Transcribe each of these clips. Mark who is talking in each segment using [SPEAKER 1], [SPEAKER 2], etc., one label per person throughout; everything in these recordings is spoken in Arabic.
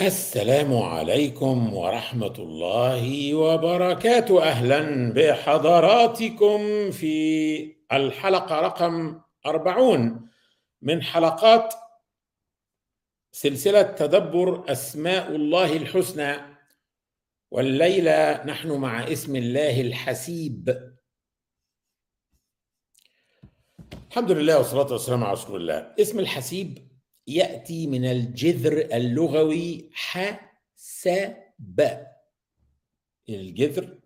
[SPEAKER 1] السلام عليكم ورحمة الله وبركاته. أهلا بحضراتكم في الحلقة رقم أربعون من حلقات سلسلة تدبر أسماء الله الحسنى. والليلة نحن مع اسم الله الحسيب. الحمد لله والصلاة والسلام على رسول الله. اسم الحسيب يأتي من الجذر اللغوي حسب. الجذر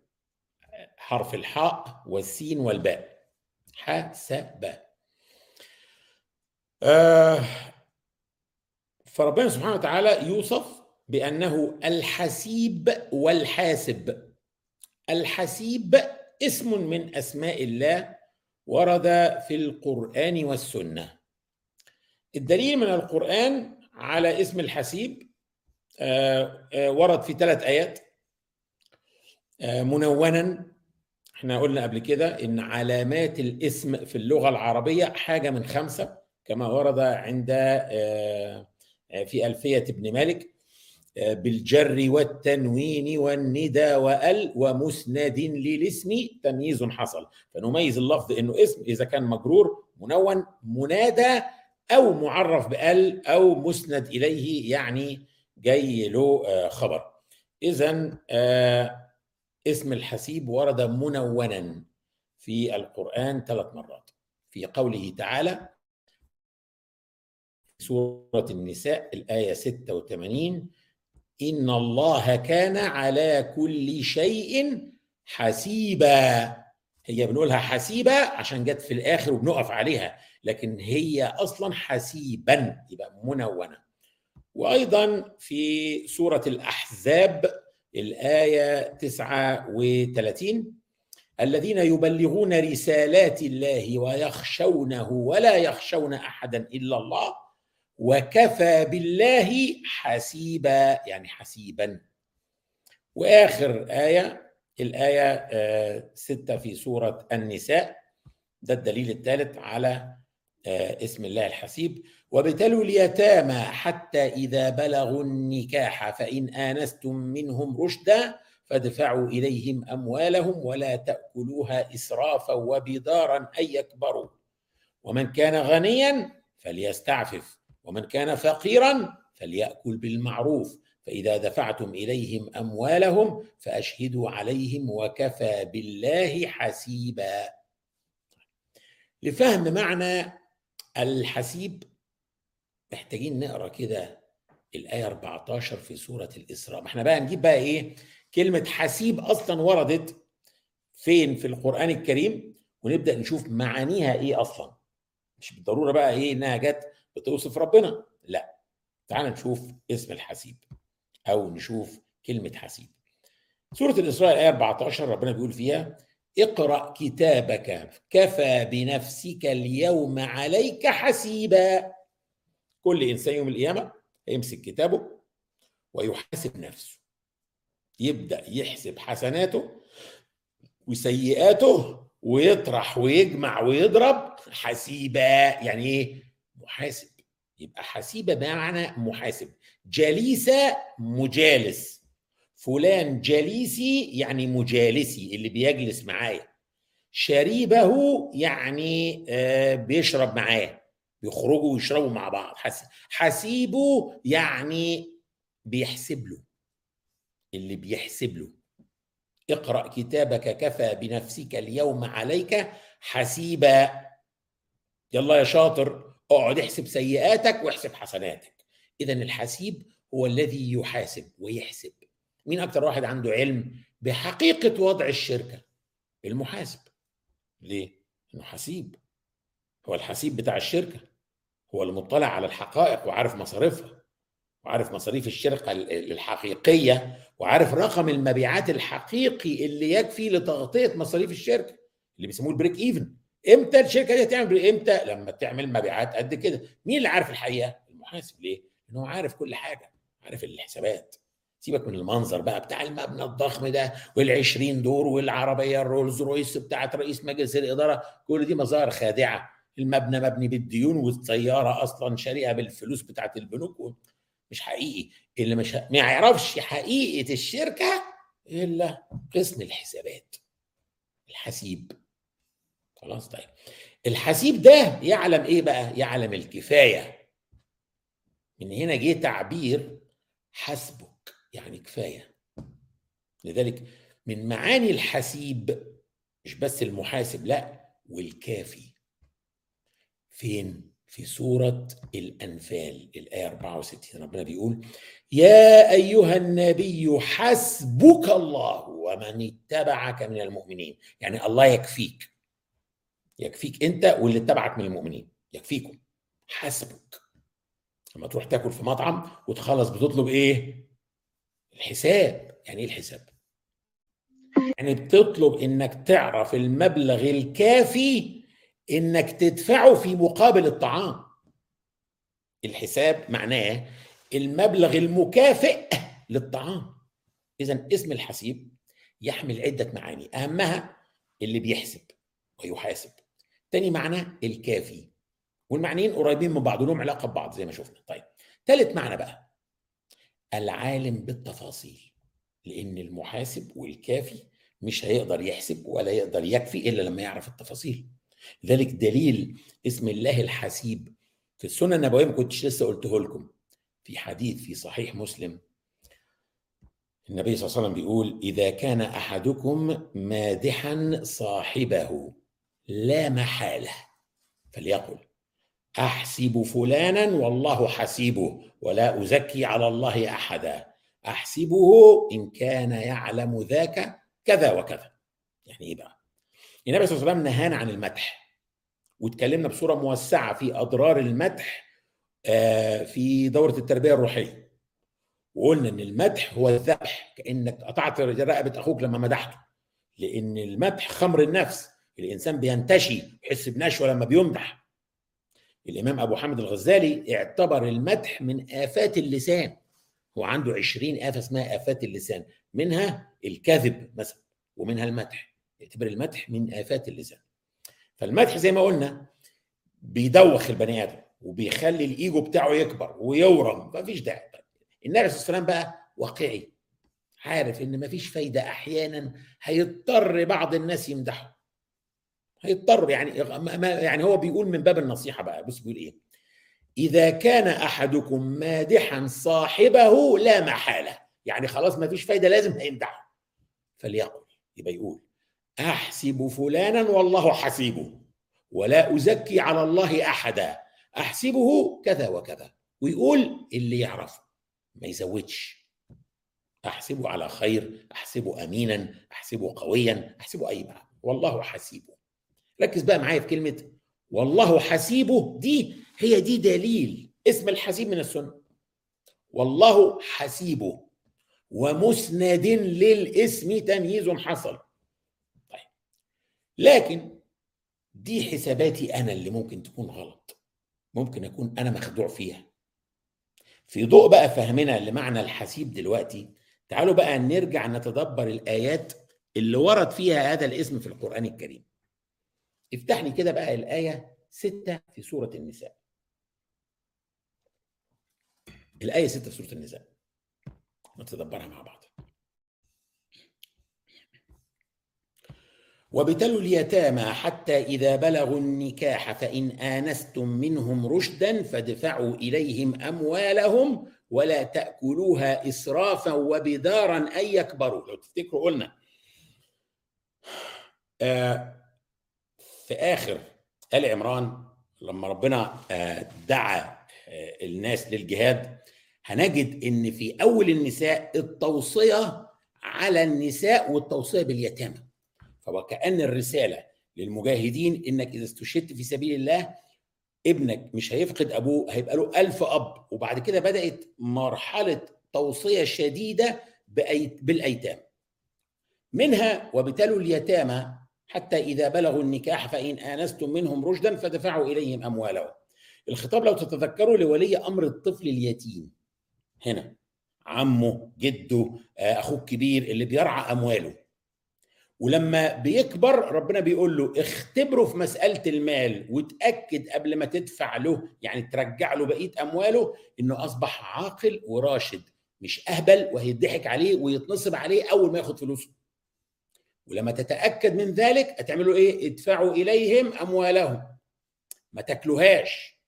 [SPEAKER 1] حرف الحاء والسين والباء. حسب. آه فربنا سبحانه وتعالى يوصف بأنه الحسيب والحاسب. الحسيب اسم من أسماء الله ورد في القرآن والسنة. الدليل من القرآن على اسم الحسيب آه، آه، ورد في ثلاث آيات. آه، منونا إحنا قلنا قبل كده إن علامات الاسم في اللغة العربية حاجة من خمسة كما ورد عند في ألفية ابن مالك بالجر والتنوين والندى وأل ومسند للاسم تمييز حصل. فنميز اللفظ إنه اسم إذا كان مجرور منون منادى أو معرف بال أو مسند إليه يعني جاي له آه، خبر. اذا آه، اسم الحسيب ورد منونا في القرآن ثلاث مرات. في قوله تعالى سورة النساء الآية 86 إن الله كان على كل شيء حسيبا. هي بنقولها حسيبه عشان جت في الآخر وبنقف عليها. لكن هي أصلا حسيبا يبقى منونة. وأيضا في سورة الأحزاب الآية 39 الذين يبلغون رسالات الله ويخشونه ولا يخشون احدا إلا الله وكفى بالله حسيبا يعني حسيبا. وآخر آية الآية ستة في سورة النساء ده الدليل الثالث على آه، اسم الله الحسيب. وابتلوا اليتامى حتى إذا بلغوا النكاح فإن آنستم منهم رشدا فادفعوا إليهم أموالهم ولا تأكلوها إسرافا وبدارا أن يكبروا. ومن كان غنيا فليستعفف ومن كان فقيرا فليأكل بالمعروف. فإذا دفعتم إليهم أموالهم فأشهدوا عليهم وكفى بالله حسيبا. لفهم معنى الحسيب محتاجين نقرأ كده الآية 14 في سورة الإسراء. ما إحنا بقى نجيب بقى إيه؟ كلمة حسيب أصلا وردت فين؟ في القرآن الكريم ونبدأ نشوف معانيها إيه أصلا. مش بالضرورة بقى إيه؟ إنها جت بتوصف ربنا. لا. تعال نشوف اسم الحسيب أو نشوف كلمة حسيب. سورة الإسراء الآية 14 ربنا بيقول فيها اقرأ كتابك كفى بنفسك اليوم عليك حسيبا. كل إنسان يوم القيامة هيمسك كتابه ويحاسب نفسه. يبدأ يحسب حسناته وسيئاته ويطرح ويجمع ويضرب حسيبا. يعني إيه؟ محاسب. يبقى حسيبه بمعنى محاسب. جليسه مجالس. فلان جليسي يعني مجالسي اللي بيجلس معايا. شريبه يعني آه، بيشرب معاه بيخرجوا ويشربوا مع بعض. حسيبه يعني بيحسب له. اللي بيحسب له. اقرأ كتابك كفى بنفسك اليوم عليك حسيبا. يلا يا شاطر اقعد احسب سيئاتك واحسب حسناتك. اذا الحسيب هو الذي يحاسب ويحسب. مين أكتر واحد عنده علم بحقيقة وضع الشركة؟ المحاسب. ليه؟ انه حسيب هو الحسيب بتاع الشركة. هو المطلع على الحقائق وعارف مصاريفها. وعارف مصاريف الشركة الحقيقية. وعارف رقم المبيعات الحقيقي اللي يكفي لتغطية مصاريف الشركة اللي بيسموه ال break even. إمتى الشركة دي هتعمل؟ إمتى؟ لما تعمل مبيعات قد كده. مين اللي عارف الحقيقة؟ المحاسب. ليه؟ لأنه عارف كل حاجة. عارف الحسابات. سيبك من المنظر بقى بتاع المبنى الضخم ده وال20 دور والعربية الرولز رويس بتاعت رئيس مجلس الإدارة كل دي مظاهر خادعة. المبنى مبني بالديون والسيارة أصلا شاريها بالفلوس بتاعت البنوك مش حقيقي. اللي مش. ما يعرفش حقيقة الشركة إلا قسم الحسابات. الحسيب خلاص طيب. الحسيب ده يعلم إيه بقى؟ يعلم الكفاية. من هنا جه تعبير حسبك يعني كفاية. لذلك من معاني الحسيب مش بس المحاسب لا والكافي. فين؟ في سورة الأنفال الآية 64 ربنا بيقول يا أيها النبي حسبك الله ومن اتبعك من المؤمنين. يعني الله يكفيك. يكفيك أنت واللي اتبعك من المؤمنين. يكفيكم. حسبك. لما تروح تاكل في مطعم وتخلص بتطلب إيه؟ الحساب. يعني إيه الحساب؟ يعني بتطلب إنك تعرف المبلغ الكافي إنك تدفعه في مقابل الطعام. الحساب معناه المبلغ المكافئ للطعام. اذا اسم الحسيب يحمل عدة معاني أهمها اللي بيحسب ويحاسب. تاني معنى الكافي والمعنيين قريبين من بعض لهم علاقة ببعض زي ما شفنا. طيب ثالث معنى بقى العالم بالتفاصيل لأن المحاسب والكافي مش هيقدر يحسب ولا يقدر يكفي إلا لما يعرف التفاصيل. لذلك دليل اسم الله الحسيب في السنة النبوية ما كنتش لسه قلته لكم في حديث في صحيح مسلم. النبي صلى الله عليه وسلم بيقول إذا كان أحدكم مادحا صاحبه لا محالة فليقل. أحسب فلانا والله حسيبه ولا أزكي على الله أحدا. أحسبه إن كان يعلم ذاك كذا وكذا. يعني إيه بقى؟ النبي صلى الله عليه وسلم نهانا عن المدح واتكلمنا بصورة موسعة في أضرار المدح في دورة التربية الروحية. وقلنا إن المدح هو الذبح كأنك قطعت رقبة أخوك لما مدحته. لأن المدح خمر النفس الإنسان بينتشي يحس بنشوة لما بيمدح. الإمام أبو حامد الغزالي اعتبر المدح من آفات اللسان. هو عنده عشرين آفة اسمها آفات اللسان. منها الكذب مثلا ومنها المدح. يعتبر المدح من آفات اللسان. فالمدح زي ما قلنا بيدوخ البني آدم وبيخلي الإيجو بتاعه يكبر ويورم. مفيش داعي. النبي صلى الله عليه وسلم بقى واقعي عارف إن مفيش فايدة أحيانا هيضطر بعض الناس يمدحوا هيضطر يعني يعني هو بيقول من باب النصيحة بقى بص بيقول إيه؟ إذا كان أحدكم مادحا صاحبه لا محالة. يعني خلاص ما فيش فايدة لازم هيمدحه. فليقل. يبقى يقول أحسب فلانا والله حسيبه ولا أزكي على الله أحدا. أحسبه كذا وكذا. ويقول اللي يعرفه. ما يزودش. أحسبه على خير أحسبه أمينا أحسبه قويا أحسبه أي معنى والله حسيبه. ركز بقى معايا في كلمة والله حسيبه. دي هي دي دليل اسم الحسيب من السنة. والله حسيبه ومسند للاسم تمييز حصل. طيب. لكن دي حساباتي أنا اللي ممكن تكون غلط. ممكن أكون أنا مخدوع فيها. في ضوء بقى فهمنا لمعنى الحسيب دلوقتي تعالوا بقى نرجع نتدبر الآيات اللي ورد فيها هذا الاسم في القرآن الكريم. افتح لي كده بقى الآية ستة في سورة النساء. الآية ستة في سورة النساء. نتدبرها مع بعض. وابتلوا اليتامى حتى إذا بلغوا النكاح فإن آنستم منهم رشدا فادفعوا إليهم أموالهم ولا تأكلوها إسرافا وبدارا أن يكبروا. لو تفتكروا قلنا آه في آخر آل عمران لما ربنا دعا الناس للجهاد هنجد إن في أول النساء التوصية على النساء والتوصية باليتامى. فوكأن الرسالة للمجاهدين إنك إذا استشهدت في سبيل الله ابنك مش هيفقد أبوه هيبقى له ألف أب. وبعد كده بدأت مرحلة توصية شديدة بالأيتام. منها وابتلوا اليتامى حتى إذا بلغوا النكاح فإن آنستم منهم رشدا فدفعوا إليهم أموالهم. الخطاب لو تتذكروا لولي أمر الطفل اليتيم. هنا عمه جده أخوه الكبير اللي بيرعى أمواله. ولما بيكبر ربنا بيقول له اختبره في مسألة المال وتأكد قبل ما تدفع له يعني ترجع له بقية أمواله إنه أصبح عاقل وراشد مش أهبل وهيضحك عليه ويتنصب عليه أول ما ياخد فلوسه. ولما تتأكد من ذلك هتعملوا إيه؟ ادفعوا إليهم أموالهم. ما تاكلوهاش.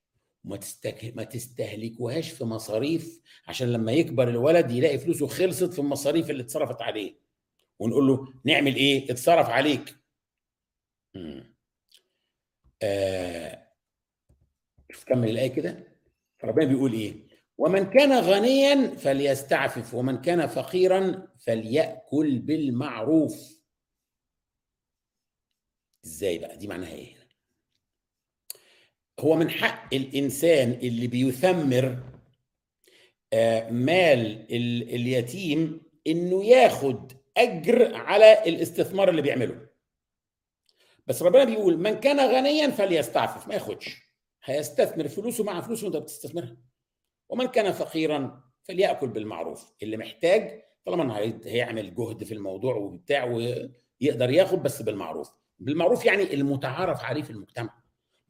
[SPEAKER 1] وما تستك... ما تستهلكوهاش في مصاريف عشان لما يكبر الولد يلاقي فلوسه خلصت في المصاريف اللي اتصرفت عليه. ونقول له نعمل إيه؟ اتصرف عليك. آه. شوف كمل الآية كده. ربنا بيقول إيه؟ ومن كان غنيا فليستعفف ومن كان فقيرا فليأكل بالمعروف. إزاي بقى؟ دي معناها إيه هو من حق الإنسان اللي بيثمر آه مال اليتيم إنه ياخد أجر على الاستثمار اللي بيعمله. بس ربنا بيقول من كان غنيا فليستعفف ما ياخدش. هيستثمر فلوسه مع فلوسه وأنت بتستثمرها. ومن كان فقيرا فليأكل بالمعروف. اللي محتاج طالما هيعمل جهد في الموضوع وبتاع ويقدر ياخد بس بالمعروف. بالمعروف يعني المتعارف عليه في المجتمع.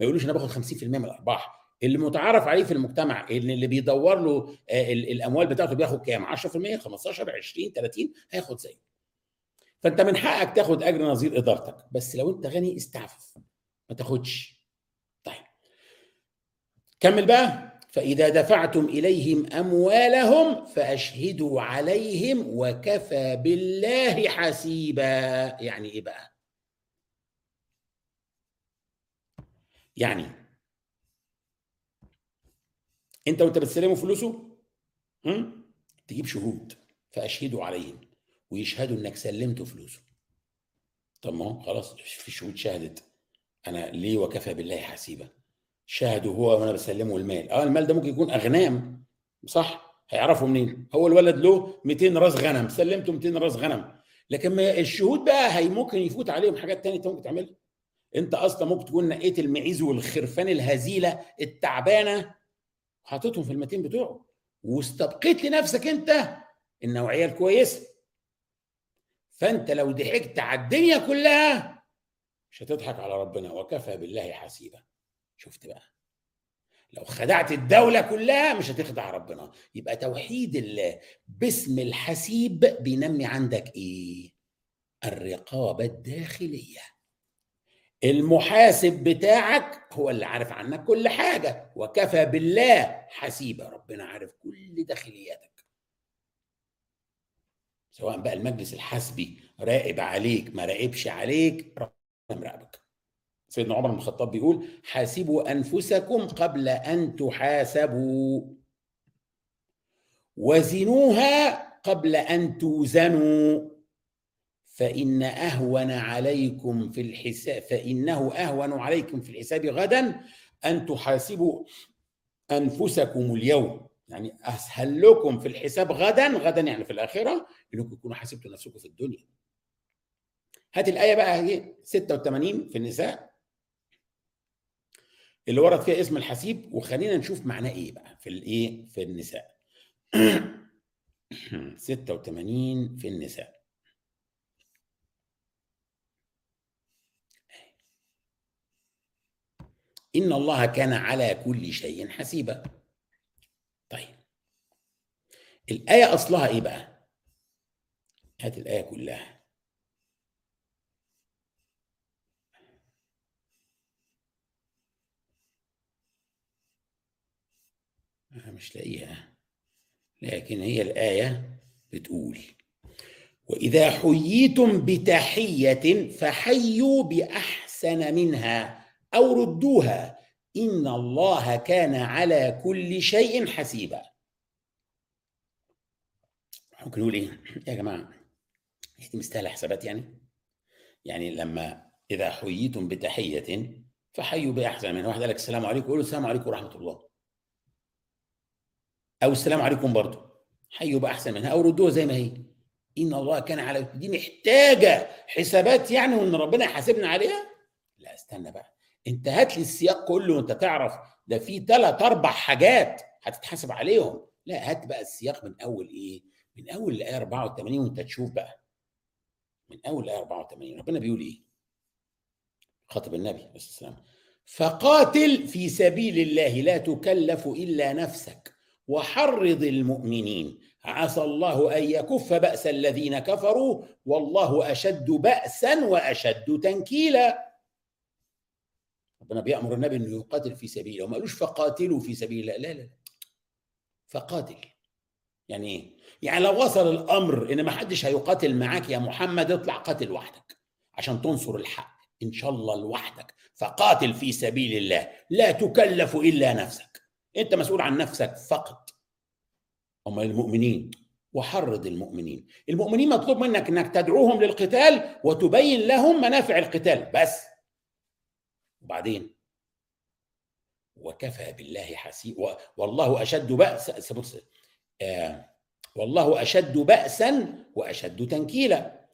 [SPEAKER 1] ما يقولوش أنا باخد 50% من الأرباح. اللي متعارف عليه في المجتمع إن اللي بيدور له الأموال بتاعته بياخد كام؟ 10% 15 20 30 هياخد زيه فأنت من حقك تاخد أجر نظير إدارتك. بس لو أنت غني استعفف. ما تاخدش. طيب. كمل بقى. فإذا دفعتم إليهم أموالهم فأشهدوا عليهم وكفى بالله حسيبا. يعني إيه بقى؟ يعني. انت وانت بتستلموا فلوسه تجيب شهود فأشهدوا عليهم ويشهدوا إنك سلمت فلوسه. طب ما هو خلاص في شهود شهدت. أنا ليه وكفى بالله حسيبا شهدوا هو وأنا بسلمه المال. آه المال ده ممكن يكون أغنام صح؟ هيعرفوا منين؟ هو الولد له 200 راس غنم سلمته 200 راس غنم. لكن ما الشهود بقى هي ممكن يفوت عليهم حاجات تانية أنت ممكن تعملها. انت أصلا ممكن تكون نقيت المعيز والخرفان الهزيلة التعبانة حاططهم في المتين بتوعه واستبقيت لنفسك انت النوعية الكويسة. فانت لو ضحكت على الدنيا كلها مش هتضحك على ربنا وكفى بالله حسيبا. شفت بقى؟ لو خدعت الدولة كلها مش هتخدع ربنا. يبقى توحيد الله باسم الحسيب بينمي عندك إيه؟ الرقابة الداخلية. المحاسب بتاعك هو اللي عارف عنك كل حاجة وكفى بالله حسيبا ربنا عارف كل داخلياتك. سواء بقى المجلس الحسبي راقب عليك ما راقبش عليك ربنا مراقبك. سيدنا عمر بن الخطاب بيقول حاسبوا أنفسكم قبل أن تحاسبوا وزنوها قبل أن توزنوا. فإن أهون عليكم في الحساب فإنه أهون عليكم في الحساب غدا أن تحاسبوا أنفسكم اليوم. يعني أسهل لكم في الحساب غدا غدا يعني في الآخرة إنكم تكونوا حاسبتوا نفسكم في الدنيا. هات الآية بقى هي 86 في النساء. اللي ورد فيها اسم الحسيب وخلينا نشوف معناه إيه بقى في الإيه؟ في النساء. 86 في النساء. إن الله كان على كل شيء حسيبا. طيب. الآية أصلها إيه بقى؟ هات الآية كلها. أنا مش لاقيها. لكن هي الآية بتقول وإذا حييتم بتحية فحيوا بأحسن منها. أو ردوها. إن الله كان على كل شيء حسيبا. ممكن نقول إيه؟ يا جماعة دي مستاهلة حسابات يعني؟ يعني لما إذا حييتم بتحية فحيوا بأحسن منها. واحد قال لك السلام عليكم قولوا السلام عليكم ورحمة الله. أو السلام عليكم برضه حيوا بأحسن منها. أو ردوها زي ما هي. إن الله كان على دي محتاجة حسابات يعني وإن ربنا يحاسبنا عليها؟ لا استنى بقى. انت هات لي السياق كله وانت تعرف ده في ثلاث أربع حاجات هتتحاسب عليهم. لا هات بقى السياق من أول إيه؟ من أول الآية 84 وانت تشوف بقى. من أول إيه 84 ربنا بيقول إيه؟ خاطب النبي عليه السلام فقاتل في سبيل الله لا تكلف إلا نفسك وحرض المؤمنين. عسى الله أن يكف بأس الذين كفروا والله أشد بأسا وأشد تنكيلا. ربنا بيأمر النبي إنه يقاتل في سبيله. وما قالوش فقاتلوا في سبيل الله. لا لا فقاتل. يعني إيه؟ يعني لو وصل الأمر إن ما حدش هيقاتل معاك يا محمد اطلع قاتل وحدك عشان تنصر الحق. إن شاء الله لوحدك. فقاتل في سبيل الله. لا تكلف إلا نفسك. أنت مسؤول عن نفسك فقط. هم المؤمنين وحرض المؤمنين. المؤمنين مطلوب منك إنك تدعوهم للقتال وتبين لهم منافع القتال. بس. وبعدين؟ وكفى بالله حسيب والله أشد بص آه والله أشد باسا وأشد تنكيلا.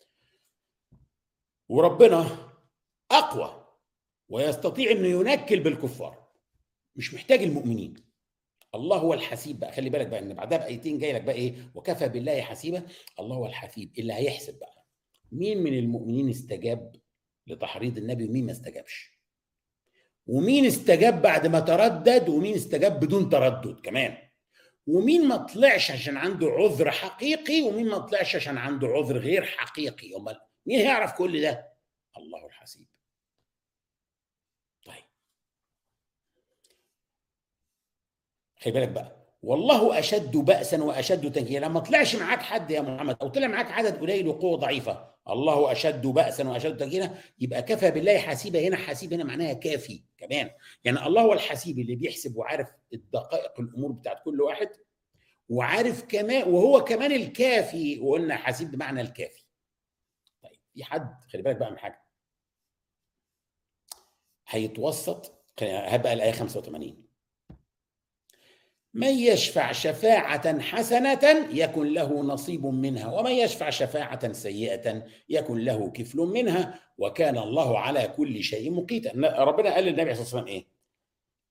[SPEAKER 1] وربنا أقوى ويستطيع إنه ينكل بالكفار. مش محتاج المؤمنين. الله هو الحسيب بقى. خلي بالك بقى إن بعدها بآيتين جاي لك بقى إيه؟ وكفى بالله حسيبا. الله هو الحسيب. اللي هيحسب بقى؟ مين من المؤمنين استجاب لتحريض النبي ومين ما استجابش؟ ومين استجاب بعد ما تردد ومين استجاب بدون تردد كمان. ومين ما طلعش عشان عنده عذر حقيقي ومين ما طلعش عشان عنده عذر غير حقيقي. أمال مين هيعرف كل ده؟ الله الحسيب. طيب. خلي بالك بقى. والله أشد باسا وأشد تنكيلا. لما طلعش معاك حد يا محمد أو طلع معاك عدد قليل وقوة ضعيفة الله أشد باسا وأشد تنكيلا يبقى كفى بالله حسيبة هنا حسيب هنا معناها كافي. كمان يعني الله هو الحسيب اللي بيحسب وعارف الدقائق الأمور بتاعت كل واحد وعارف كمان وهو كمان الكافي وقلنا حسيب بمعنى الكافي. طيب في حد خلي بالك بقى من حاجة. هيتوسط هبقى الآية 85 من يشفع شفاعة حسنة يكن له نصيب منها ومن يشفع شفاعة سيئة يكن له كفل منها وكان الله على كل شيء مقيتا. ربنا قال للنبي صلى الله عليه وسلم إيه؟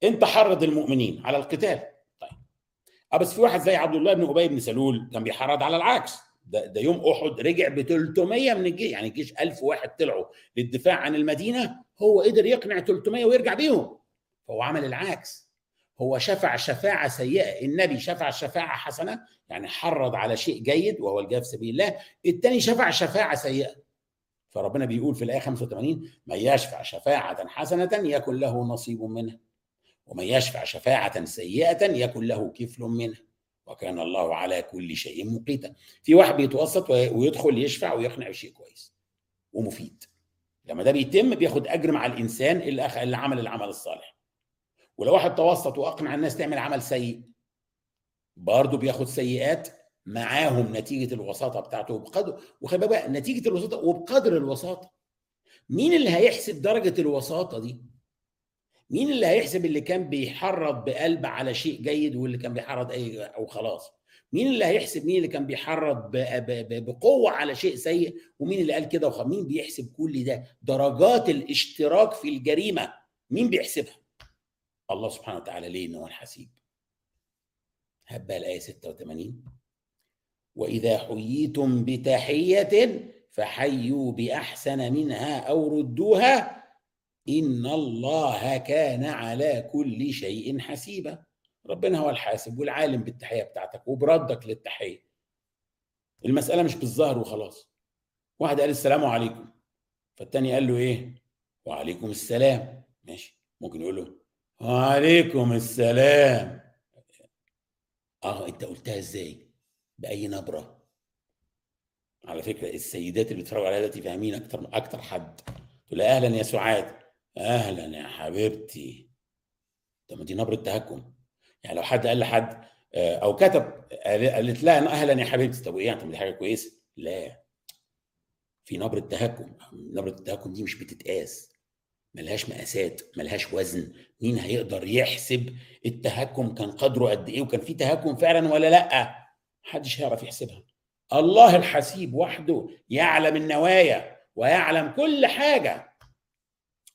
[SPEAKER 1] أنت حرض المؤمنين على القتال. طيب. بس في واحد زي عبد الله بن أبي بن سلول كان بيحرض على العكس. ده, ده يوم أحد رجع ب 300 من الجيش يعني الجيش 1000 واحد طلعوا للدفاع عن المدينة هو قدر يقنع 300 ويرجع بيهم. فهو عمل العكس. هو شفع شفاعة سيئة. النبي شفع شفاعة حسنة يعني حرض على شيء جيد وهو الجهاد في سبيل الله. الثاني شفع شفاعة سيئة. فربنا بيقول في الآية 85 من يشفع شفاعة حسنة يكن له نصيب منها ومن يشفع شفاعة سيئة يكن له كفل منها وكان الله على كل شيء مقيتا. في واحد بيتوسط ويدخل يشفع ويقنع بشيء كويس ومفيد. لما ده بيتم بياخد أجر مع الإنسان اللي عمل العمل الصالح. ولو واحد توسط وأقنع الناس تعمل عمل سيء برضه بياخد سيئات معاهم نتيجة الوساطة بتاعته وبقدر وخلي بقى نتيجة الوساطة وبقدر الوساطة مين اللي هيحسب درجة الوساطة دي؟ مين اللي هيحسب اللي كان بيحرض بقلب على شيء جيد واللي كان بيحرض أي أو خلاص؟ مين اللي هيحسب مين اللي كان بيحرض بقوة على شيء سيء ومين اللي قال كده مين بيحسب كل ده؟ درجات الاشتراك في الجريمة مين بيحسبها؟ الله سبحانه وتعالى ليه إن هو الحسيب؟ هبقى الآية 86 وإذا حييتم بتحية فحيوا بأحسن منها أو ردوها إن الله كان على كل شيء حسيبا. ربنا هو الحاسب والعالم بالتحية بتاعتك وبردك للتحية. المسألة مش بالظهر وخلاص. واحد قال السلام عليكم فالتاني قال له إيه؟ وعليكم السلام. ماشي. ممكن يقول له وعليكم السلام. آه أنت قلتها إزاي؟ بأي نبرة؟ على فكرة السيدات اللي بيتفرجوا عليها دلوقتي فاهمين أكتر أكتر حد. تقول أهلا يا سعاد. أهلا يا حبيبتي. طب ما دي نبرة تهكم. يعني لو حد قال لحد أو كتب قالت لها أهلا يا حبيبتي. طب وإيه؟ يعني دي حاجة كويسة. لا. في نبرة تهكم. نبرة التهكم دي مش بتتقاس. ملهاش مقاسات ملهاش وزن مين هيقدر يحسب التهكم كان قدره قد إيه وكان في تهكم فعلا ولا لأ؟ محدش هيعرف يحسبها. الله الحسيب وحده يعلم النوايا ويعلم كل حاجة.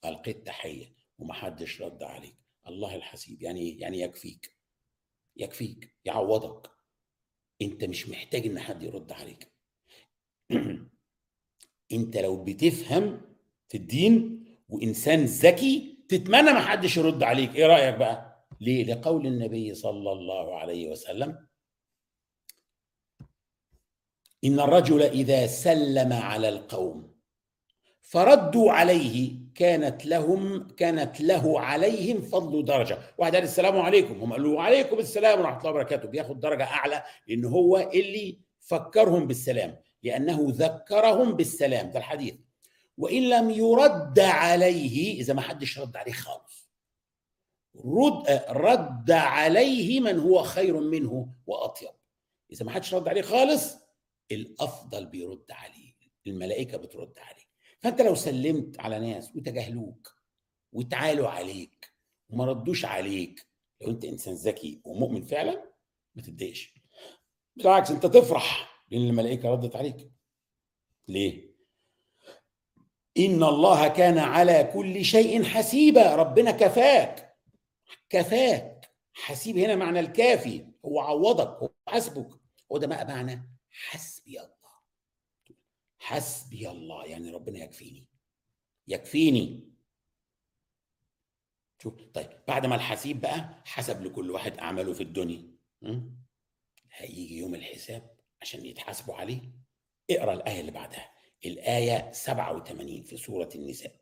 [SPEAKER 1] ألقيت تحية ومحدش رد عليك. الله الحسيب يعني إيه؟ يعني يكفيك. يكفيك يعوضك. أنت مش محتاج إن حد يرد عليك. أنت لو بتفهم في الدين وإنسان ذكي تتمنى ما حدش يرد عليك. إيه رأيك بقى؟ ليه؟ لقول النبي صلى الله عليه وسلم إن الرجل إذا سلم على القوم فردوا عليه كانت لهم كانت له عليهم فضل درجه واحد قال السلام عليكم. هم قالوا وعليكم السلام ورحمة الله وبركاته. بياخد درجة أعلى لأن هو اللي فكرهم بالسلام لأنه ذكرهم بالسلام. ده الحديث. وإن لم يرد عليه إذا ما حدش رد عليه خالص. رد رد عليه من هو خير منه وأطيب. إذا ما حدش رد عليه خالص الأفضل بيرد عليه الملائكة بترد عليه. فأنت لو سلمت على ناس وتجاهلوك وتعالوا عليك وما ردوش عليك لو أنت إنسان ذكي ومؤمن فعلا ما تتضايقش. بالعكس أنت تفرح لأن الملائكة ردت عليك. ليه؟ ان الله كان على كل شيء حسيبا. ربنا كفاك. كفاك. حسيب هنا معنى الكافي. هو عوضك هو حسبك هو ده بقى معنى حسبي الله. حسبي الله. يعني ربنا يكفيني. يكفيني. شوف طيب بعد ما الحسيب بقى حسب لكل واحد أعماله في الدنيا. هيجي يوم الحساب عشان يتحاسبوا عليه. اقرأ الآية اللي بعدها. الآية 87 في سورة النساء.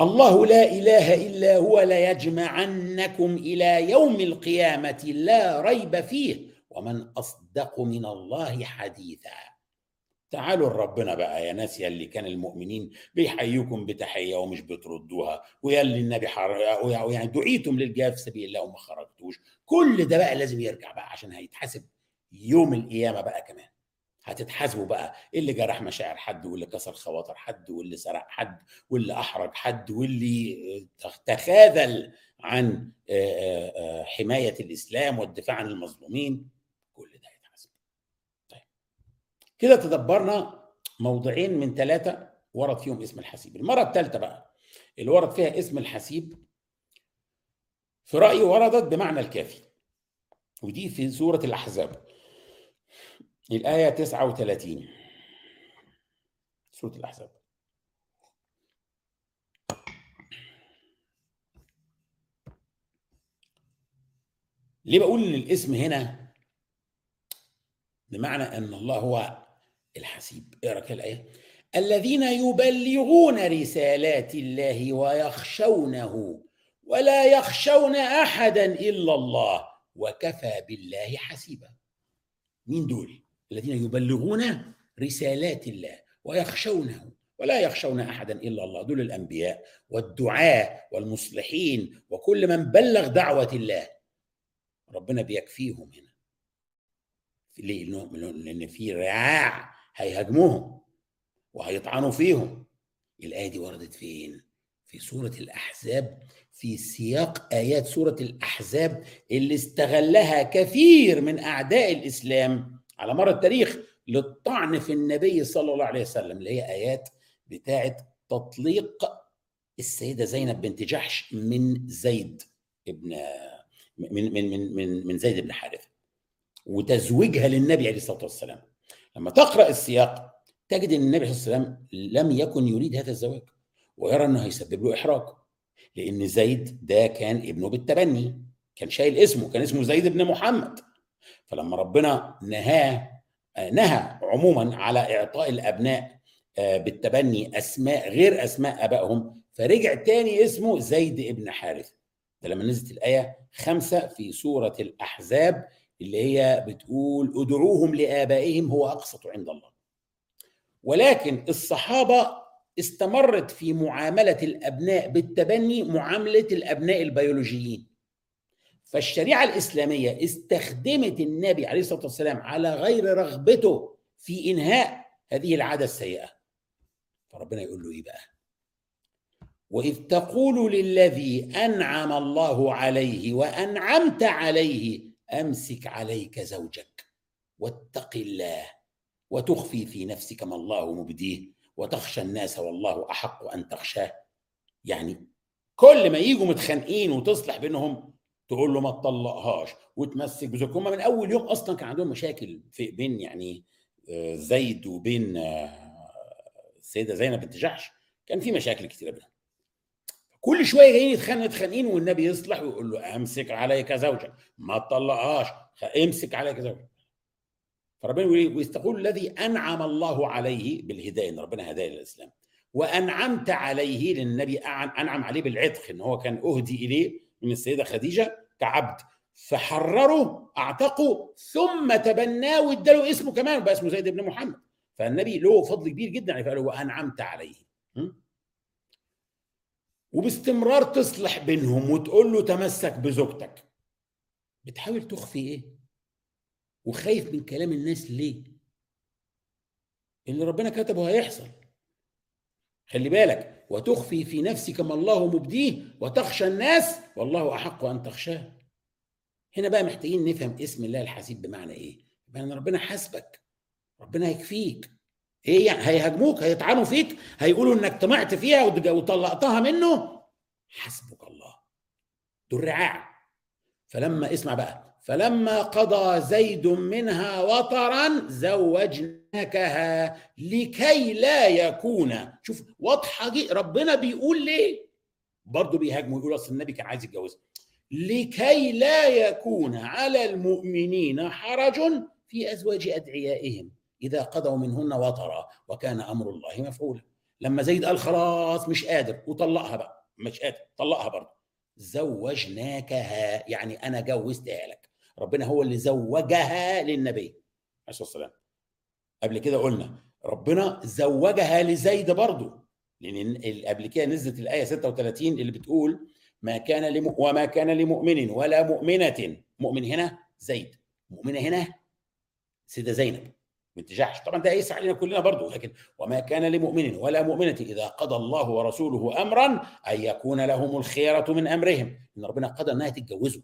[SPEAKER 1] الله لا إله إلا هو ليجمعنكم إلى يوم القيامة لا ريب فيه ومن أصدق من الله حديثا. تعالوا لربنا بقى يا ناس يا اللي كان المؤمنين بيحييكم بتحية ومش بتردوها ويا اللي النبي حر... يعني دعيتم للجهاد في سبيل الله وما خرجتوش. كل ده بقى لازم يرجع بقى عشان هيتحاسب يوم القيامة بقى كمان. هتتحاسبوا بقى. اللي جرح مشاعر حد واللي كسر خواطر حد واللي سرق حد واللي أحرج حد واللي تخاذل عن حماية الإسلام والدفاع عن المظلومين؟ كل ده هيتحاسب. طيب. كده تدبرنا موضعين من ثلاثة ورد فيهم اسم الحسيب. المرة الثالثه بقى اللي ورد فيها اسم الحسيب في رأيي وردت بمعنى الكافي. ودي في سورة الأحزاب. الآية 39 سورة الأحزاب. ليه بقول إن الاسم هنا؟ بمعنى إن الله هو الحسيب. اقرأ كده الآية. الذين يبلغون رسالات الله ويخشونه ولا يخشون أحدا إلا الله وكفى بالله حسيبا. مين دول؟ الذين يبلغون رسالات الله ويخشونه ولا يخشون أحدا إلا الله دول الأنبياء والدعاء والمصلحين وكل من بلغ دعوة الله ربنا بيكفيهم هنا ليه؟ لأن في رعاع هيهاجموهم وهيطعنوا فيهم الآية دي وردت فين؟ في سورة الأحزاب في سياق آيات سورة الأحزاب اللي استغلها كثير من أعداء الإسلام على مر التاريخ للطعن في النبي صلى الله عليه وسلم اللي هي آيات بتاعه تطليق السيدة زينب بنت جحش من زيد ابن من من من من, من زيد بن حارثة وتزويجها للنبي عليه الصلاة والسلام. لما تقرأ السياق تجد إن النبي صلى الله عليه وسلم لم يكن يريد هذا الزواج ويرى إنه هيسبب له إحراج لأن زيد ده كان ابنه بالتبني كان شايل اسمه كان اسمه زيد بن محمد. فلما ربنا نهاه نهى عموما على إعطاء الأبناء بالتبني أسماء غير أسماء آبائهم فرجع تاني اسمه زيد ابن حارث ده لما نزلت الآية خمسة في سورة الأحزاب اللي هي بتقول ادعوهم لآبائهم هو أقسط عند الله. ولكن الصحابة استمرت في معاملة الأبناء بالتبني معاملة الأبناء البيولوجيين. فالشريعة الإسلامية استخدمت النبي عليه الصلاة والسلام على غير رغبته في إنهاء هذه العادة السيئة. فربنا يقول له إيه بقى؟ وإذ تقول للذي أنعم الله عليه وأنعمت عليه أمسك عليك زوجك واتق الله وتخفي في نفسك ما الله مبديه وتخشى الناس والله أحق أن تخشاه. يعني كل ما يجوا متخانقين وتصلح بينهم تقول له ما تطلقهاش وتمسك بزوجك هم من أول يوم أصلا كان عندهم مشاكل في بين يعني زيد وبين السيدة زينب بنت جحش. كان في مشاكل كتيرة بينهم. كل شوية جايين يتخانقوا متخانقين والنبي يصلح ويقول له أمسك عليك زوجك ما تطلقهاش أمسك عليك زوجك. فربنا يقول ويستقول الذي أنعم الله عليه بالهداية إن ربنا هداه للإسلام. وأنعمت عليه للنبي أنعم عليه بالعتق إن هو كان أهدي إليه. من السيدة خديجة كعبد. فحرره اعتقه ثم تبناه واداله اسمه كمان بقى اسمه زيد بن محمد. فالنبي له فضل كبير جدا عليه فقال وأنعمت عليه وباستمرار تصلح بينهم وتقول له تمسك بزوجتك. بتحاول تخفي إيه؟ وخايف من كلام الناس ليه؟ اللي ربنا كتبه هيحصل. خلي بالك وتخفي في نفسك ما الله مبديه وتخشى الناس والله أحق أن تخشاه. هنا بقى محتاجين نفهم اسم الله الحسيب بمعنى إيه؟ بمعنى ربنا حاسبك ربنا هيكفيك إيه يعني؟ هيهاجموك هيطعنوا فيك هيقولوا إنك طمعت فيها وطلقتها منه. حسبك الله. دول رعاع. فلما اسمع بقى فلما قضى زيد منها وطرا زوجناكها لكي لا يكون. شوف واضحة دي ربنا بيقول ليه؟ برضه بيهاجموا يقول أصل النبي كان عايز يتجوزها. لكي لا يكون على المؤمنين حرج في أزواج أدعيائهم. إذا قضوا منهن وطرا وكان أمر الله مفعولا. لما زيد قال خلاص مش قادر وطلقها بقى. مش قادر طلقها برضه. زوجناكها يعني أنا جوزتها لك. ربنا هو اللي زوجها للنبي عليه الصلاة والسلام. قبل كده قلنا ربنا زوجها لزيد برضه لأن قبل كده نزلت الآية 36 اللي بتقول ما كان لم... وما كان لمؤمن ولا مؤمنة مؤمن هنا زيد مؤمنة هنا سيدة زينب بنت جحش. طبعا ده هيسع علينا كلنا برضه لكن وما كان لمؤمن ولا مؤمنة إذا قضى الله ورسوله أمرا أن يكون لهم الخيرة من أمرهم. إن ربنا قضى أنها تتجوزوا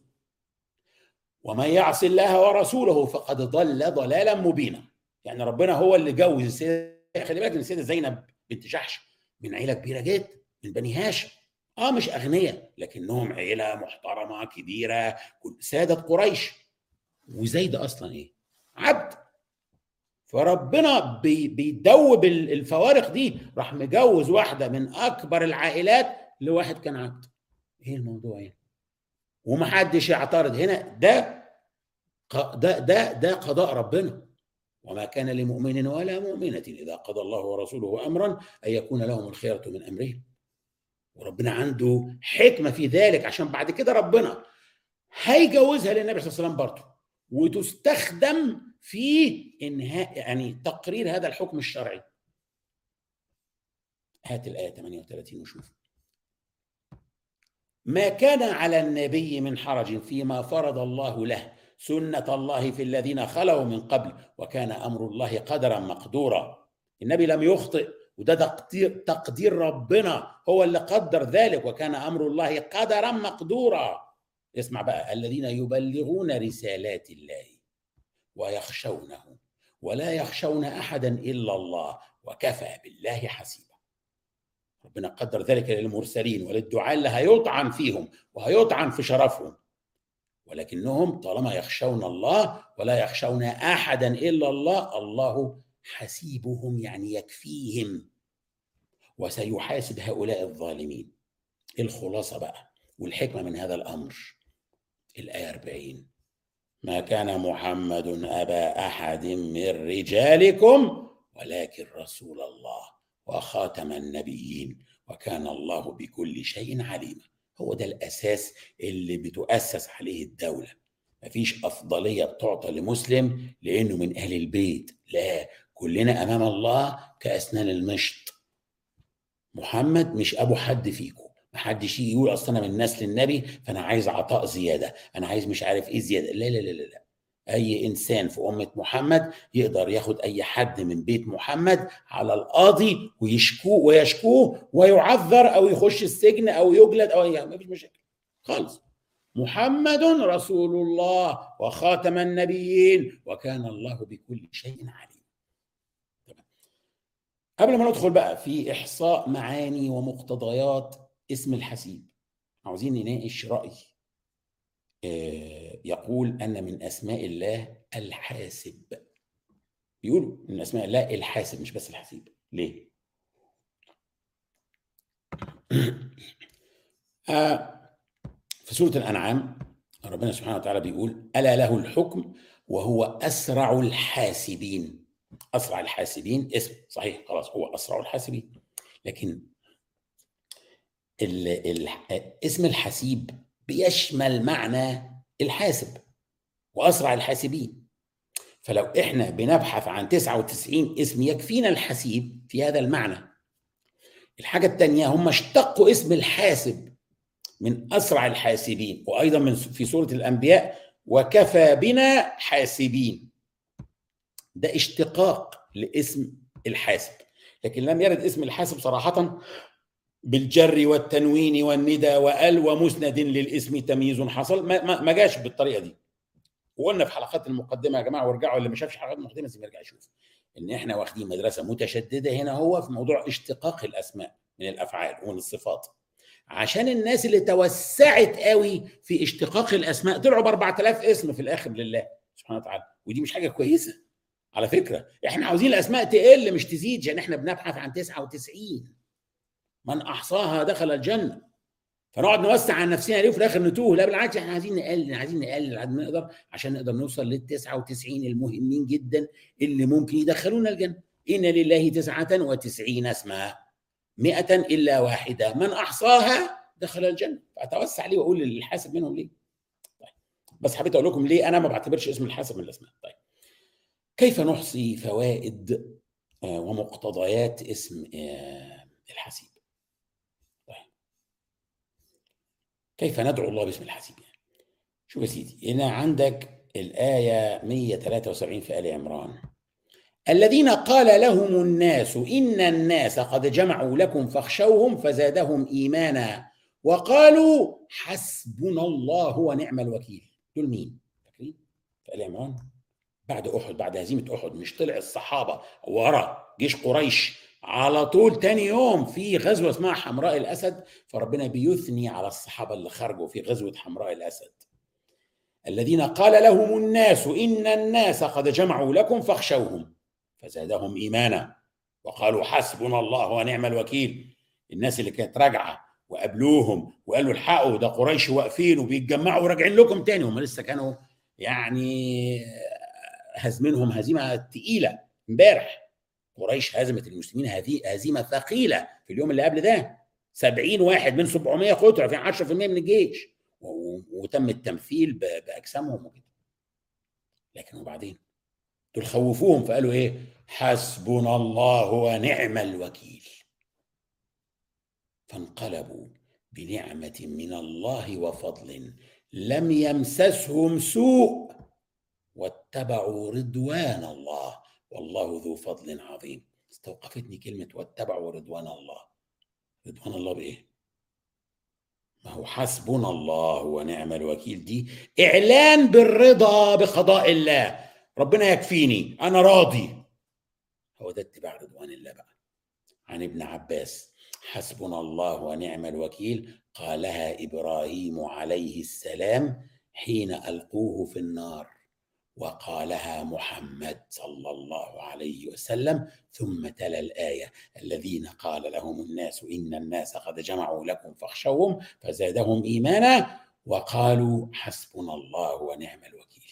[SPEAKER 1] ومن يعص الله ورسوله فقد ضل ضلالا مبينا. يعني ربنا هو اللي جوز السيدة خلي بالك إن السيدة زينب بنت جحش من عيلة كبيرة جدا من بني هاشم. آه مش أغنياء لكنهم عيلة محترمة كبيرة سادة قريش. وزيد أصلا إيه؟ عبد. فربنا بي بيدوب الفوارق دي راح مجوز واحدة من أكبر العائلات لواحد كان عبد. إيه الموضوع يعني؟ ومحدش يعترض هنا. ده ده ده ده قضاء ربنا. وما كان لمؤمن ولا مؤمنة إذا قضى الله ورسوله أمرا أن يكون لهم الخيرة من أمرهم. وربنا عنده حكمة في ذلك عشان بعد كده ربنا هيجوزها للنبي صلى الله عليه وسلم برضه. وتستخدم في إنهاء يعني تقرير هذا الحكم الشرعي. هات الآية 38 وشوف. ما كان على النبي من حرج فيما فرض الله له سنة الله في الذين خلوا من قبل وكان أمر الله قدرا مقدورا. النبي لم يخطئ وده تقدير تقدير ربنا هو اللي قدر ذلك وكان أمر الله قدرا مقدورا. اسمع بقى الذين يبلغون رسالات الله ويخشونه ولا يخشون أحدا إلا الله وكفى بالله حسيبا. ربنا قدر ذلك للمرسلين وللدعاء اللي هيطعن فيهم وهيطعن في شرفهم. ولكنهم طالما يخشون الله ولا يخشون أحدا إلا الله الله حسيبهم يعني يكفيهم. وسيحاسب هؤلاء الظالمين. الخلاصة بقى والحكمة من هذا الأمر. الآية 40 ما كان محمد أبا أحد من رجالكم ولكن رسول الله. وخاتم النبيين وكان الله بكل شيء عليما. هو ده الأساس اللي بتؤسس عليه الدولة. مفيش أفضلية بتعطى لمسلم لأنه من أهل البيت لا كلنا أمام الله كأسنان المشط. محمد مش أبو حد فيكم محدش يجي يقول أصل أنا من نسل النبي فأنا عايز عطاء زيادة أنا عايز مش عارف إيه زيادة. لا لا لا, لا. أي إنسان في أمة محمد يقدر ياخد أي حد من بيت محمد على القاضي ويشكوه ويشكوه ويعذر أو يخش السجن أو يجلد أو ما فيش مشاكل. خالص. محمد رسول الله وخاتم النبيين وكان الله بكل شيء عليم. قبل ما ندخل بقى في إحصاء معاني ومقتضيات اسم الحسيب عاوزين نناقش رأي. يقول أن من أسماء الله الحاسب. بيقولوا من أسماء الله الحاسب مش بس الحسيب ليه؟ آه في سورة الأنعام ربنا سبحانه وتعالى بيقول ألا له الحكم وهو أسرع الحاسبين. أسرع الحاسبين اسم صحيح خلاص هو أسرع الحاسبين. لكن اسم الحسيب بيشمل معنى الحاسب وأسرع الحاسبين. فلو إحنا بنبحث عن 99 اسم يكفينا الحسيب في هذا المعنى. الحاجة الثانية هم اشتقوا اسم الحاسب من أسرع الحاسبين وأيضا من في سورة الأنبياء وكفى بنا حاسبين. ده اشتقاق لاسم الحاسب. لكن لم يرد اسم الحاسب صراحة بالجر والتنوين والندى وأل ومسند للاسم تمييز حصل. ما, ما جاش بالطريقة دي. وقلنا في حلقات المقدمة يا جماعة وارجعوا اللي ما شافش حلقات المقدمة لازم يرجع يشوف. إن إحنا واخدين مدرسة متشددة هنا هو في موضوع اشتقاق الأسماء من الأفعال ومن الصفات. عشان الناس اللي توسعت قوي في اشتقاق الأسماء طلعوا ب 4000 اسم في الآخر لله سبحانه وتعالى. ودي مش حاجة كويسة. على فكرة إحنا عاوزين الأسماء تقل مش تزيد عشان إحنا بنبحث عن 99 من أحصاها دخل الجنة. فنقعد نوسع عن نفسنا ليه وفي الآخر نتوه. لا بالعكس إحنا عايزين نقلل عايزين نقلل ما نقدر عشان نقدر نوصل لل 99 المهمين جدا اللي ممكن يدخلونا الجنة. إن لله 99 اسما 100 إلا واحدة. من أحصاها دخل الجنة. فأتوسع ليه وأقول للحاسب منهم ليه؟ طيب. بس حبيت أقول لكم ليه؟ أنا ما بعتبرش اسم الحاسب من الأسماء. طيب. كيف نحصي فوائد ومقتضيات اسم الحسيب كيف ندعو الله باسم الحسيب يعني شوف يا سيدي هنا عندك الآية 173 في آل عمران الذين قال لهم الناس إن الناس قد جمعوا لكم فاخشوهم فزادهم إيمانا وقالوا حسبنا الله ونعم الوكيل دول مين؟ فاكرين؟ في آل عمران بعد أحد بعد هزيمة أحد مش طلع الصحابة ورا جيش قريش على طول تاني يوم في غزوة اسمها حمراء الأسد فربنا بيثني على الصحابة اللي خرجوا في غزوة حمراء الأسد. الذين قال لهم الناس إن الناس قد جمعوا لكم فاخشوهم فزادهم إيمانا. وقالوا حسبنا الله ونعم الوكيل. الناس اللي كانت راجعة وقابلوهم وقالوا الحقوا ده قريش واقفين وبيتجمعوا وراجعين لكم تاني هم لسه كانوا يعني هزمينهم هزيمة تقيلة امبارح. قريش هزمت المسلمين هذه هزيمه ثقيلة في اليوم اللي قبل ده. 70 واحد من 700 قتلوا في 10% من الجيش. وتم التمثيل بأجسامهم وكده. لكن وبعدين؟ دول خوفوهم فقالوا إيه؟ حسبنا الله ونعم الوكيل. فانقلبوا بنعمة من الله وفضل لم يمسسهم سوء. واتبعوا رضوان الله. والله ذو فضل عظيم. استوقفتني كلمة واتبعوا رضوان الله. رضوان الله بإيه؟ ما هو حسبنا الله ونعم الوكيل. دي إعلان بالرضا بقضاء الله. ربنا يكفيني. أنا راضي. هو ده اتباع رضوان الله بقى. عن ابن عباس. حسبنا الله ونعم الوكيل. قالها إبراهيم عليه السلام حين ألقوه في النار. وقالها محمد صلى الله عليه وسلم ثم تلا الآية الذين قال لهم الناس إن الناس قد جمعوا لكم فاخشوهم فزادهم إيمانا وقالوا حسبنا الله ونعم الوكيل.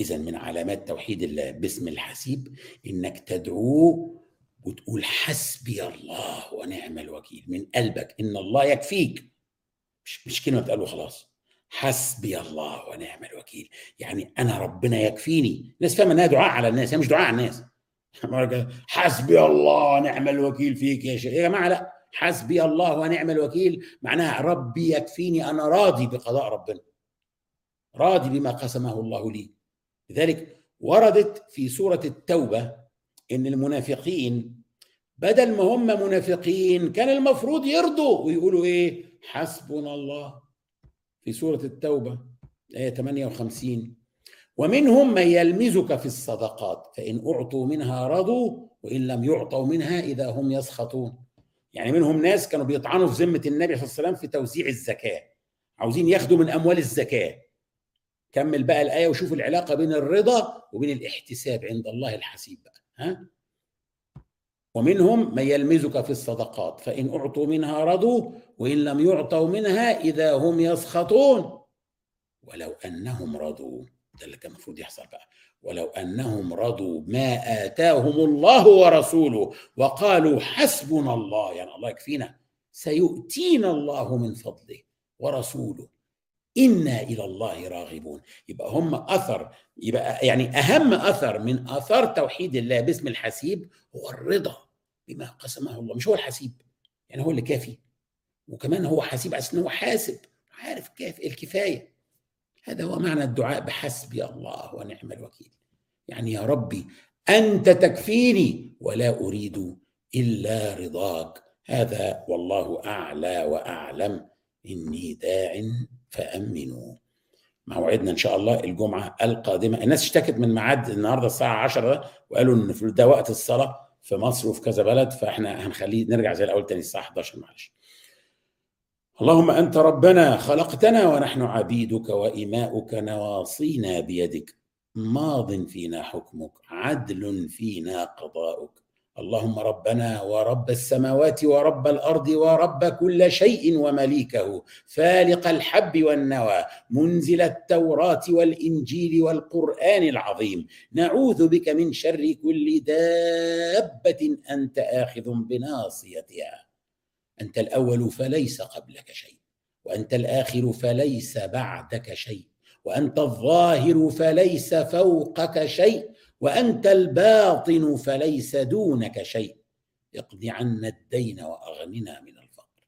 [SPEAKER 1] إذا من علامات توحيد الله باسم الحسيب إنك تدعوه وتقول حسبي الله ونعم الوكيل. من قلبك إن الله يكفيك. مش, كلمة تقاله خلاص. حسبي الله ونعم الوكيل. يعني أنا ربنا يكفيني. الناس فاهمة إنها دعاء على الناس هي مش دعاء على الناس. حسبي الله ونعم الوكيل فيك يا شيخ. يا جماعة؟ لا حسبي الله ونعم الوكيل. معناها ربي يكفيني أنا راضي بقضاء ربنا. راضي بما قسمه الله لي. لذلك وردت في سورة التوبة إن المنافقين بدل ما هم منافقين كان المفروض يرضوا ويقولوا إيه؟ حسبنا الله. في سورة التوبة آية 58 ومنهم من يلمزك في الصدقات فإن أعطوا منها رضوا وإن لم يعطوا منها إذا هم يسخطون. يعني منهم ناس كانوا بيطعنوا في ذمة النبي صلى الله عليه وسلم في توزيع الزكاة. عاوزين ياخدوا من أموال الزكاة. كمل بقى الآية وشوف العلاقة بين الرضا وبين الاحتساب عند الله الحسيب بقى ها؟ ومنهم من يلمزك في الصدقات فإن أعطوا منها رضوا وإن لم يعطوا منها إذا هم يسخطون. ولو أنهم رضوا ده اللي كان المفروض يحصل بقى. ولو أنهم رضوا ما آتاهم الله ورسوله وقالوا حسبنا الله يعني الله يكفينا سيؤتينا الله من فضله ورسوله. إنا إلى الله راغبون. يبقى هم أثر يبقى يعني أهم أثر من آثار توحيد الله باسم الحسيب هو الرضا. بما قسمه الله مش هو الحسيب يعني هو اللي كافي. وكمان هو حسيب عشان هو حاسب عارف كيف؟ الكفاية. هذا هو معنى الدعاء بحسبي الله ونعم الوكيل. يعني يا ربي أنت تكفيني ولا أريد إلا رضاك. هذا والله أعلى وأعلم. إني داع فأمنوا. موعدنا إن شاء الله الجمعة القادمة. الناس اشتكت من ميعاد النهاردة الساعة 10 وقالوا إن ده وقت الصلاة. في مصر وفي كذا بلد فإحنا هنخليه نرجع زي الأول تاني الساعة 11 معلش. اللهم أنت ربنا خلقتنا ونحن عبيدك وإماؤك نواصينا بيدك. ماض فينا حكمك عدل فينا قضاؤك. اللهم ربنا ورب السماوات ورب الأرض ورب كل شيء ومليكه فالق الحب والنوى منزل التوراة والإنجيل والقرآن العظيم. نعوذ بك من شر كل دابة أنت آخذ بناصيتها. أنت الأول فليس قبلك شيء وأنت الآخر فليس بعدك شيء وأنت الظاهر فليس فوقك شيء. وأنت الباطن فليس دونك شيء. اقض عنا الدين وأغننا من الفقر.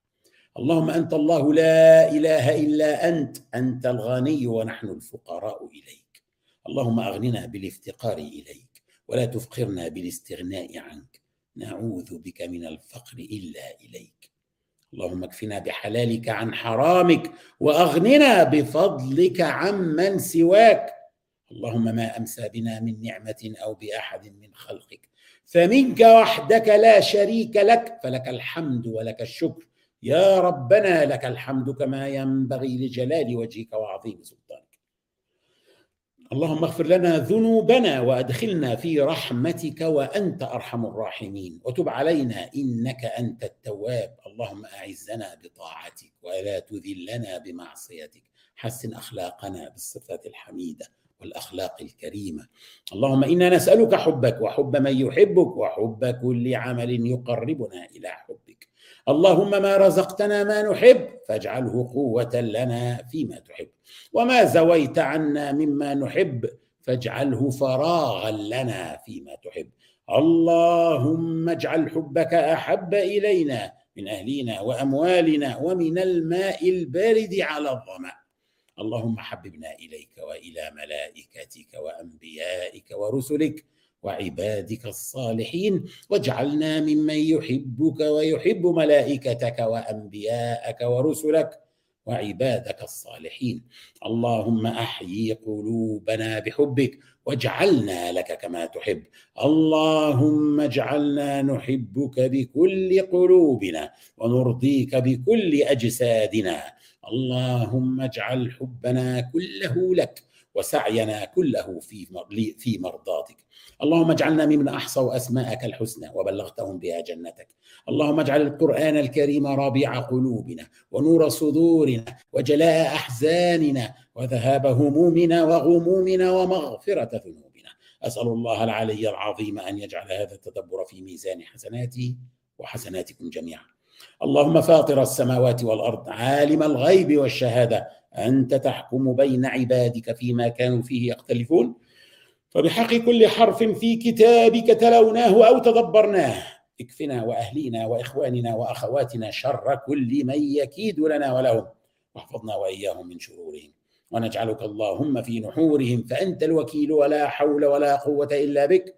[SPEAKER 1] اللهم أنت الله لا إله إلا أنت أنت الغني ونحن الفقراء إليك. اللهم أغننا بالافتقار إليك ولا تفقرنا بالاستغناء عنك. نعوذ بك من الفقر إلا إليك. اللهم اكفنا بحلالك عن حرامك وأغننا بفضلك عمن سواك. اللهم ما أمسى بنا من نعمة أو بأحد من خلقك. فمنك وحدك لا شريك لك فلك الحمد ولك الشكر. يا ربنا لك الحمد كما ينبغي لجلال وجهك وعظيم سلطانك. اللهم اغفر لنا ذنوبنا وأدخلنا في رحمتك وأنت أرحم الراحمين. وتب علينا إنك أنت التواب. اللهم أعزنا بطاعتك ولا تذلنا بمعصيتك. حسن أخلاقنا بالصفات الحميدة. والأخلاق الكريمة. اللهم إنا نسألك حبك وحب من يحبك وحب كل عمل يقربنا إلى حبك. اللهم ما رزقتنا ما نحب فاجعله قوة لنا فيما تحب. وما زويت عنا مما نحب فاجعله فراغا لنا فيما تحب. اللهم اجعل حبك أحب إلينا من أهلنا وأموالنا ومن الماء البارد على الظمأ. اللهم حببنا إليك وإلى ملائكتك وأنبيائك ورسلك وعبادك الصالحين واجعلنا ممن يحبك ويحب ملائكتك وأنبياءك ورسلك وعبادك الصالحين. اللهم أحيي قلوبنا بحبك واجعلنا لك كما تحب. اللهم اجعلنا نحبك بكل قلوبنا ونرضيك بكل أجسادنا. اللهم اجعل حبنا كله لك وسعينا كله في في مرضاتك. اللهم اجعلنا ممن أحصوا أسماءك الحسنى وبلغتهم بها جنتك. اللهم اجعل القرآن الكريم ربيع قلوبنا ونور صدورنا وجلاء أحزاننا وذهاب همومنا وغمومنا ومغفرة ذنوبنا. أسأل الله العلي العظيم أن يجعل هذا التدبر في ميزان حسناتي وحسناتكم جميعا. اللهم فاطر السماوات والأرض عالم الغيب والشهادة أنت تحكم بين عبادك فيما كانوا فيه يختلفون. فبحق كل حرف في كتابك تلوناه أو تدبرناه. اكفنا وأهلينا وإخواننا وأخواتنا شر كل من يكيد لنا ولهم. واحفظنا وإياهم من شرورهم. ونجعلك اللهم في نحورهم فأنت الوكيل ولا حول ولا قوة إلا بك.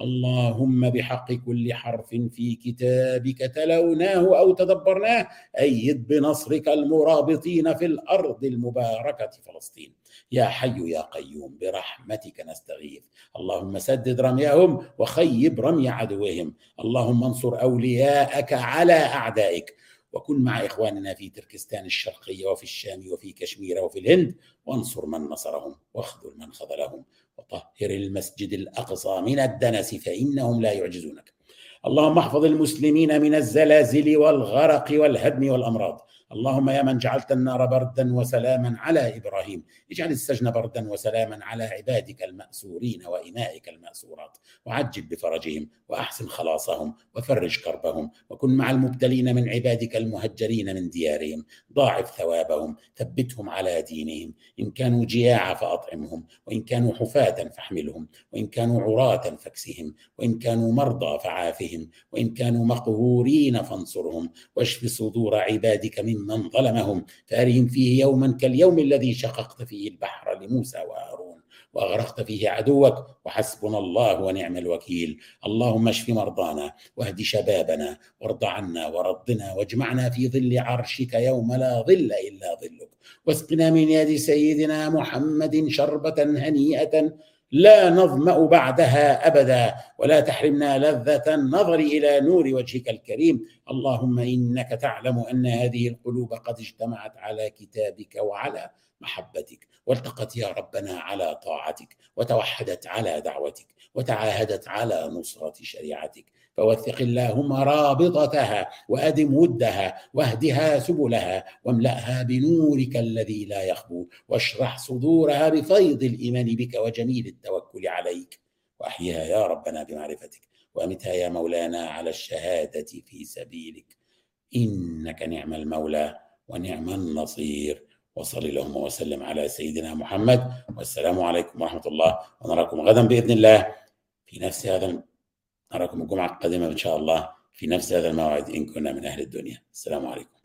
[SPEAKER 1] اللهم بحق كل حرف في كتابك تلوناه أو تدبرناه أيد بنصرك المرابطين في الأرض المباركة فلسطين. يا حي يا قيوم برحمتك نستغيث. اللهم سدد رميهم وخيب رمي عدوهم. اللهم انصر أولياءك على أعدائك. وكن مع إخواننا في تركستان الشرقية وفي الشام وفي كشمير وفي الهند وانصر من نصرهم واخذل من خذلهم. وطهر المسجد الأقصى من الدنس فإنهم لا يعجزونك. اللهم احفظ المسلمين من الزلازل والغرق والهدم والأمراض. اللهم يا من جعلت النار بردا وسلاما على إبراهيم اجعل السجن بردا وسلاما على عبادك المأسورين وإمائك المأسورات وعجل بفرجهم وأحسن خلاصهم وفرج كربهم وكن مع المبتلين من عبادك المهجرين من ديارهم ضاعف ثوابهم ثبتهم على دينهم إن كانوا جياع فأطعمهم وإن كانوا حفاة فاحملهم وإن كانوا عراة فاكسهم وإن كانوا مرضى فعافهم وإن كانوا مقهورين فانصرهم واشف صدور عبادك من ممن ظلمهم فأرهم فيه يوما كاليوم الذي شققت فيه البحر لموسى وهارون وأغرقت فيه عدوك وحسبنا الله ونعم الوكيل. اللهم اشف مرضانا واهد شبابنا وارض عنا وردنا واجمعنا في ظل عرشك يوم لا ظل إلا ظلك. واسقنا من يد سيدنا محمد شربة هنيئة لا نظمأ بعدها أبدا ولا تحرمنا لذة النظر إلى نور وجهك الكريم. اللهم إنك تعلم أن هذه القلوب قد اجتمعت على كتابك وعلى محبتك. والتقت يا ربنا على طاعتك وتوحدت على دعوتك وتعاهدت على نصرة شريعتك. فوثق اللهم رابطتها وأدم ودها واهدها سبلها واملأها بنورك الذي لا يخبو واشرح صدورها بفيض الإيمان بك وجميل التوكل عليك. وأحيها يا ربنا بمعرفتك وأمتها يا مولانا على الشهادة في سبيلك. إنك نعم المولى ونعم النصير. وصل اللهم وسلم على سيدنا محمد. والسلام عليكم ورحمة الله. ونراكم غدا بإذن الله في نفس هذا نراكم الجمعة القادمة إن شاء الله في نفس هذا الموعد إن كنا من أهل الدنيا. السلام عليكم.